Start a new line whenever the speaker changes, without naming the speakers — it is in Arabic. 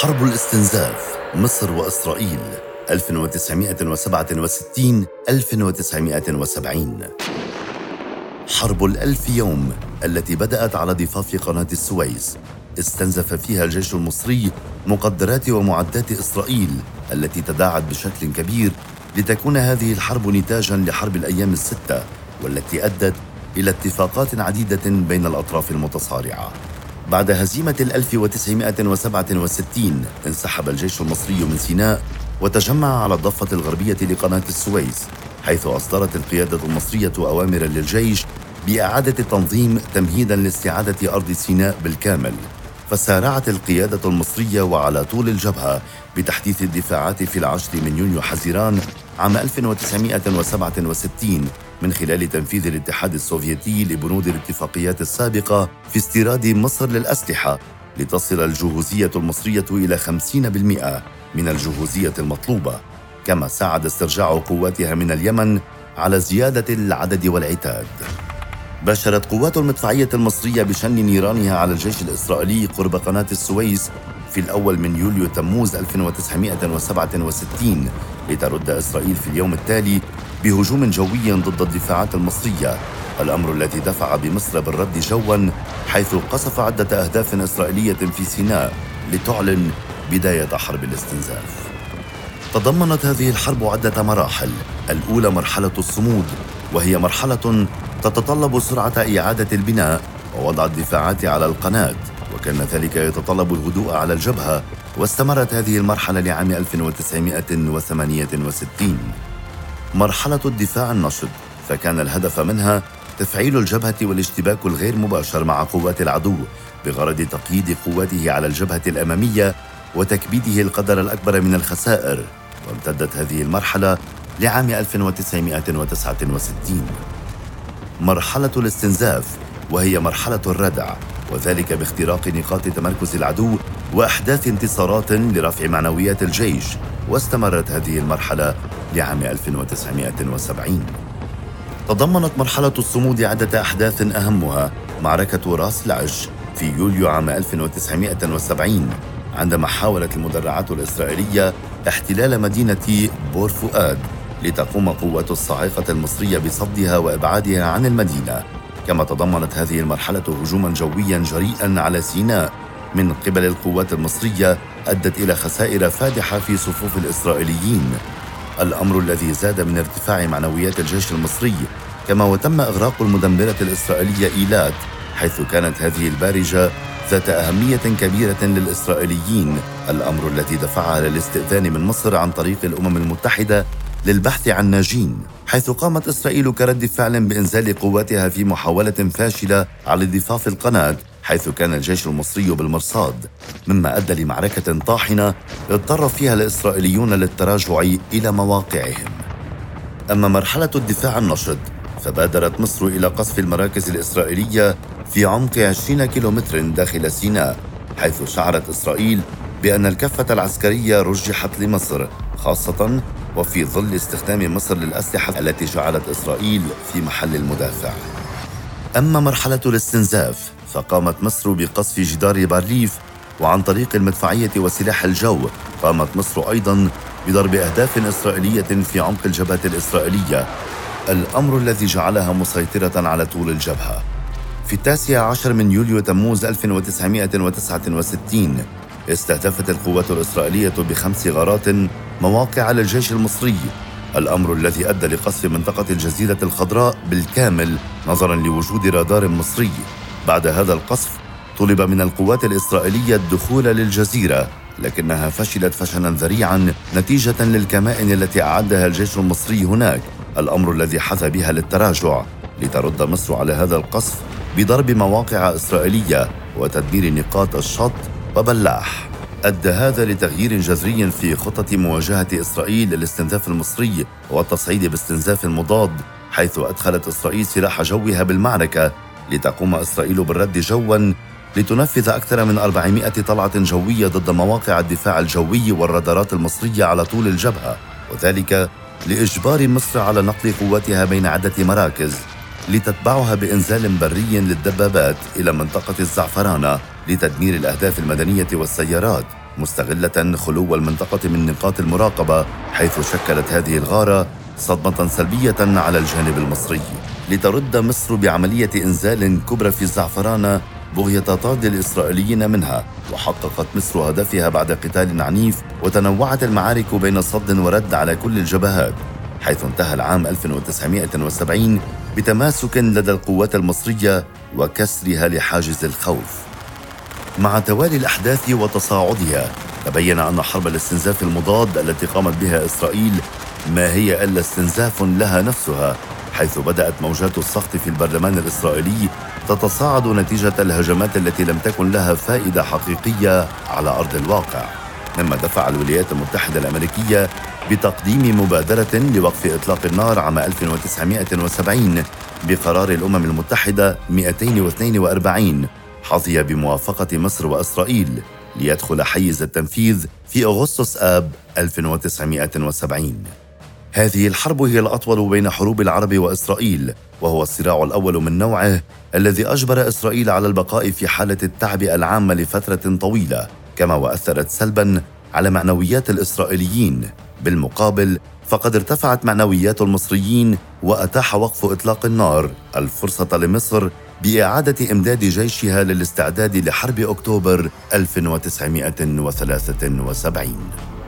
حرب الاستنزاف مصر وإسرائيل 1967 1970 حرب الألف يوم التي بدأت على ضفاف قناة السويس. استنزف فيها الجيش المصري مقدرات ومعدات إسرائيل التي تداعت بشكل كبير لتكون هذه الحرب نتاجا لحرب الأيام الستة والتي أدت إلى اتفاقات عديدة بين الأطراف المتصارعة. بعد هزيمة 1967 انسحب الجيش المصري من سيناء وتجمع على الضفة الغربية لقناة السويس حيث أصدرت القيادة المصرية أوامر للجيش بإعادة التنظيم تمهيدا لاستعادة أرض سيناء بالكامل. فسارعت القيادة المصرية وعلى طول الجبهة بتحديث الدفاعات في العشر من يونيو حزيران عام 1967 من خلال تنفيذ الاتحاد السوفيتي لبنود الاتفاقيات السابقة في استيراد مصر للأسلحة لتصل الجهوزية المصرية إلى 50% من الجهوزية المطلوبة كما ساعد استرجاع قواتها من اليمن على زيادة العدد والعتاد. باشرت قوات المدفعية المصرية بشن نيرانها على الجيش الإسرائيلي قرب قناة السويس في الأول من يوليو تموز 1967 لترد إسرائيل في اليوم التالي بهجوم جوي ضد الدفاعات المصرية. الأمر الذي دفع بمصر بالرد جوا حيث قصف عدة أهداف إسرائيلية في سيناء لتعلن بداية حرب الاستنزاف. تضمنت هذه الحرب عدة مراحل. الأولى مرحلة الصمود وهي مرحلة تتطلب سرعة إعادة البناء ووضع الدفاعات على القناة. وكان ذلك يتطلب الهدوء على الجبهة واستمرت هذه المرحلة لعام 1968 مرحلة الدفاع النشط فكان الهدف منها تفعيل الجبهة والاشتباك الغير مباشر مع قوات العدو بغرض تقييد قواته على الجبهة الأمامية وتكبيده القدر الأكبر من الخسائر. وامتدت هذه المرحلة لعام 1969 مرحلة الاستنزاف وهي مرحلة الردع. وذلك باختراق نقاط تمركز العدو وأحداث انتصارات لرفع معنويات الجيش واستمرت هذه المرحلة لعام 1970 تضمنت مرحلة الصمود عده أحداث أهمها معركة راس العش في يوليو عام 1970 عندما حاولت المدرعات الإسرائيلية احتلال مدينة بور فؤاد لتقوم قوات الصاعقة المصرية بصدها وإبعادها عن المدينة. كما تضمنت هذه المرحلة هجوما جويا جريئا على سيناء من قبل القوات المصرية أدت إلى خسائر فادحة في صفوف الإسرائيليين. الأمر الذي زاد من ارتفاع معنويات الجيش المصري كما وتم إغراق المدمرة الإسرائيلية إيلات حيث كانت هذه البارجة ذات أهمية كبيرة للإسرائيليين. الأمر الذي دفعها للاستئذان من مصر عن طريق الأمم المتحدة للبحث عن ناجين حيث قامت إسرائيل كرد فعل بإنزال قواتها في محاولة فاشلة على ضفاف القناة حيث كان الجيش المصري بالمرصاد. مما أدى لمعركة طاحنة اضطر فيها الإسرائيليون للتراجع إلى مواقعهم. أما مرحلة الدفاع النشط فبادرت مصر إلى قصف المراكز الإسرائيلية في عمق 20 كيلومتر داخل سيناء حيث شعرت إسرائيل بأن الكفة العسكرية رجحت لمصر خاصة وفي ظل استخدام مصر للأسلحة التي جعلت إسرائيل في محل المدافع. أما مرحلة الاستنزاف فقامت مصر بقصف جدار بارليف وعن طريق المدفعية وسلاح الجو. قامت مصر أيضا بضرب أهداف إسرائيلية في عمق الجبهة الإسرائيلية الأمر الذي جعلها مسيطرة على طول الجبهة. في التاسع عشر من يوليو تموز 1969 استهدفت القوات الإسرائيلية بخمس غارات مواقع للجيش المصري. الأمر الذي أدى لقصف منطقة الجزيرة الخضراء بالكامل نظرا لوجود رادار مصري. بعد هذا القصف طلب من القوات الإسرائيلية الدخول للجزيرة لكنها فشلت فشلا ذريعا نتيجة للكمائن التي أعدها الجيش المصري هناك. الأمر الذي حث بها للتراجع. لترد مصر على هذا القصف بضرب مواقع إسرائيلية وتدمير نقاط الشط وبلاح. أدى هذا لتغيير جذري في خطة مواجهة إسرائيل للاستنزاف المصري والتصعيد باستنزاف المضاد حيث أدخلت إسرائيل سلاح جوها بالمعركة لتقوم إسرائيل بالرد جوا لتنفذ أكثر من 400 طلعة جوية ضد مواقع الدفاع الجوي والرادارات المصرية على طول الجبهة وذلك لإجبار مصر على نقل قواتها بين عدة مراكز. لتتبعها بإنزال بري للدبابات إلى منطقة الزعفرانة لتدمير الأهداف المدنية والسيارات مستغلة خلو المنطقة من نقاط المراقبة حيث شكلت هذه الغارة صدمة سلبية على الجانب المصري. لترد مصر بعملية إنزال كبرى في الزعفرانة بغية طرد الإسرائيليين منها وحققت مصر هدفها بعد قتال عنيف وتنوعت المعارك بين صد ورد على كل الجبهات. حيث انتهى العام 1970 بتماسك لدى القوات المصرية وكسرها لحاجز الخوف. مع توالي الأحداث وتصاعدها تبين أن حرب الاستنزاف المضاد التي قامت بها إسرائيل ما هي إلا استنزاف لها نفسها حيث بدأت موجات السخط في البرلمان الإسرائيلي تتصاعد نتيجة الهجمات التي لم تكن لها فائدة حقيقية على أرض الواقع. مما دفع الولايات المتحدة الأمريكية بتقديم مبادرة لوقف إطلاق النار عام 1970 بقرار الأمم المتحدة 242 حظي بموافقة مصر وإسرائيل ليدخل حيز التنفيذ في أغسطس آب 1970 هذه الحرب هي الأطول بين حروب العرب وإسرائيل وهو الصراع الأول من نوعه الذي أجبر إسرائيل على البقاء في حالة التعبئة العامة لفترة طويلة كما وأثرت سلبا على معنويات الإسرائيليين. بالمقابل فقد ارتفعت معنويات المصريين وأتاح وقف إطلاق النار الفرصة لمصر بإعادة إمداد جيشها للاستعداد لحرب أكتوبر 1973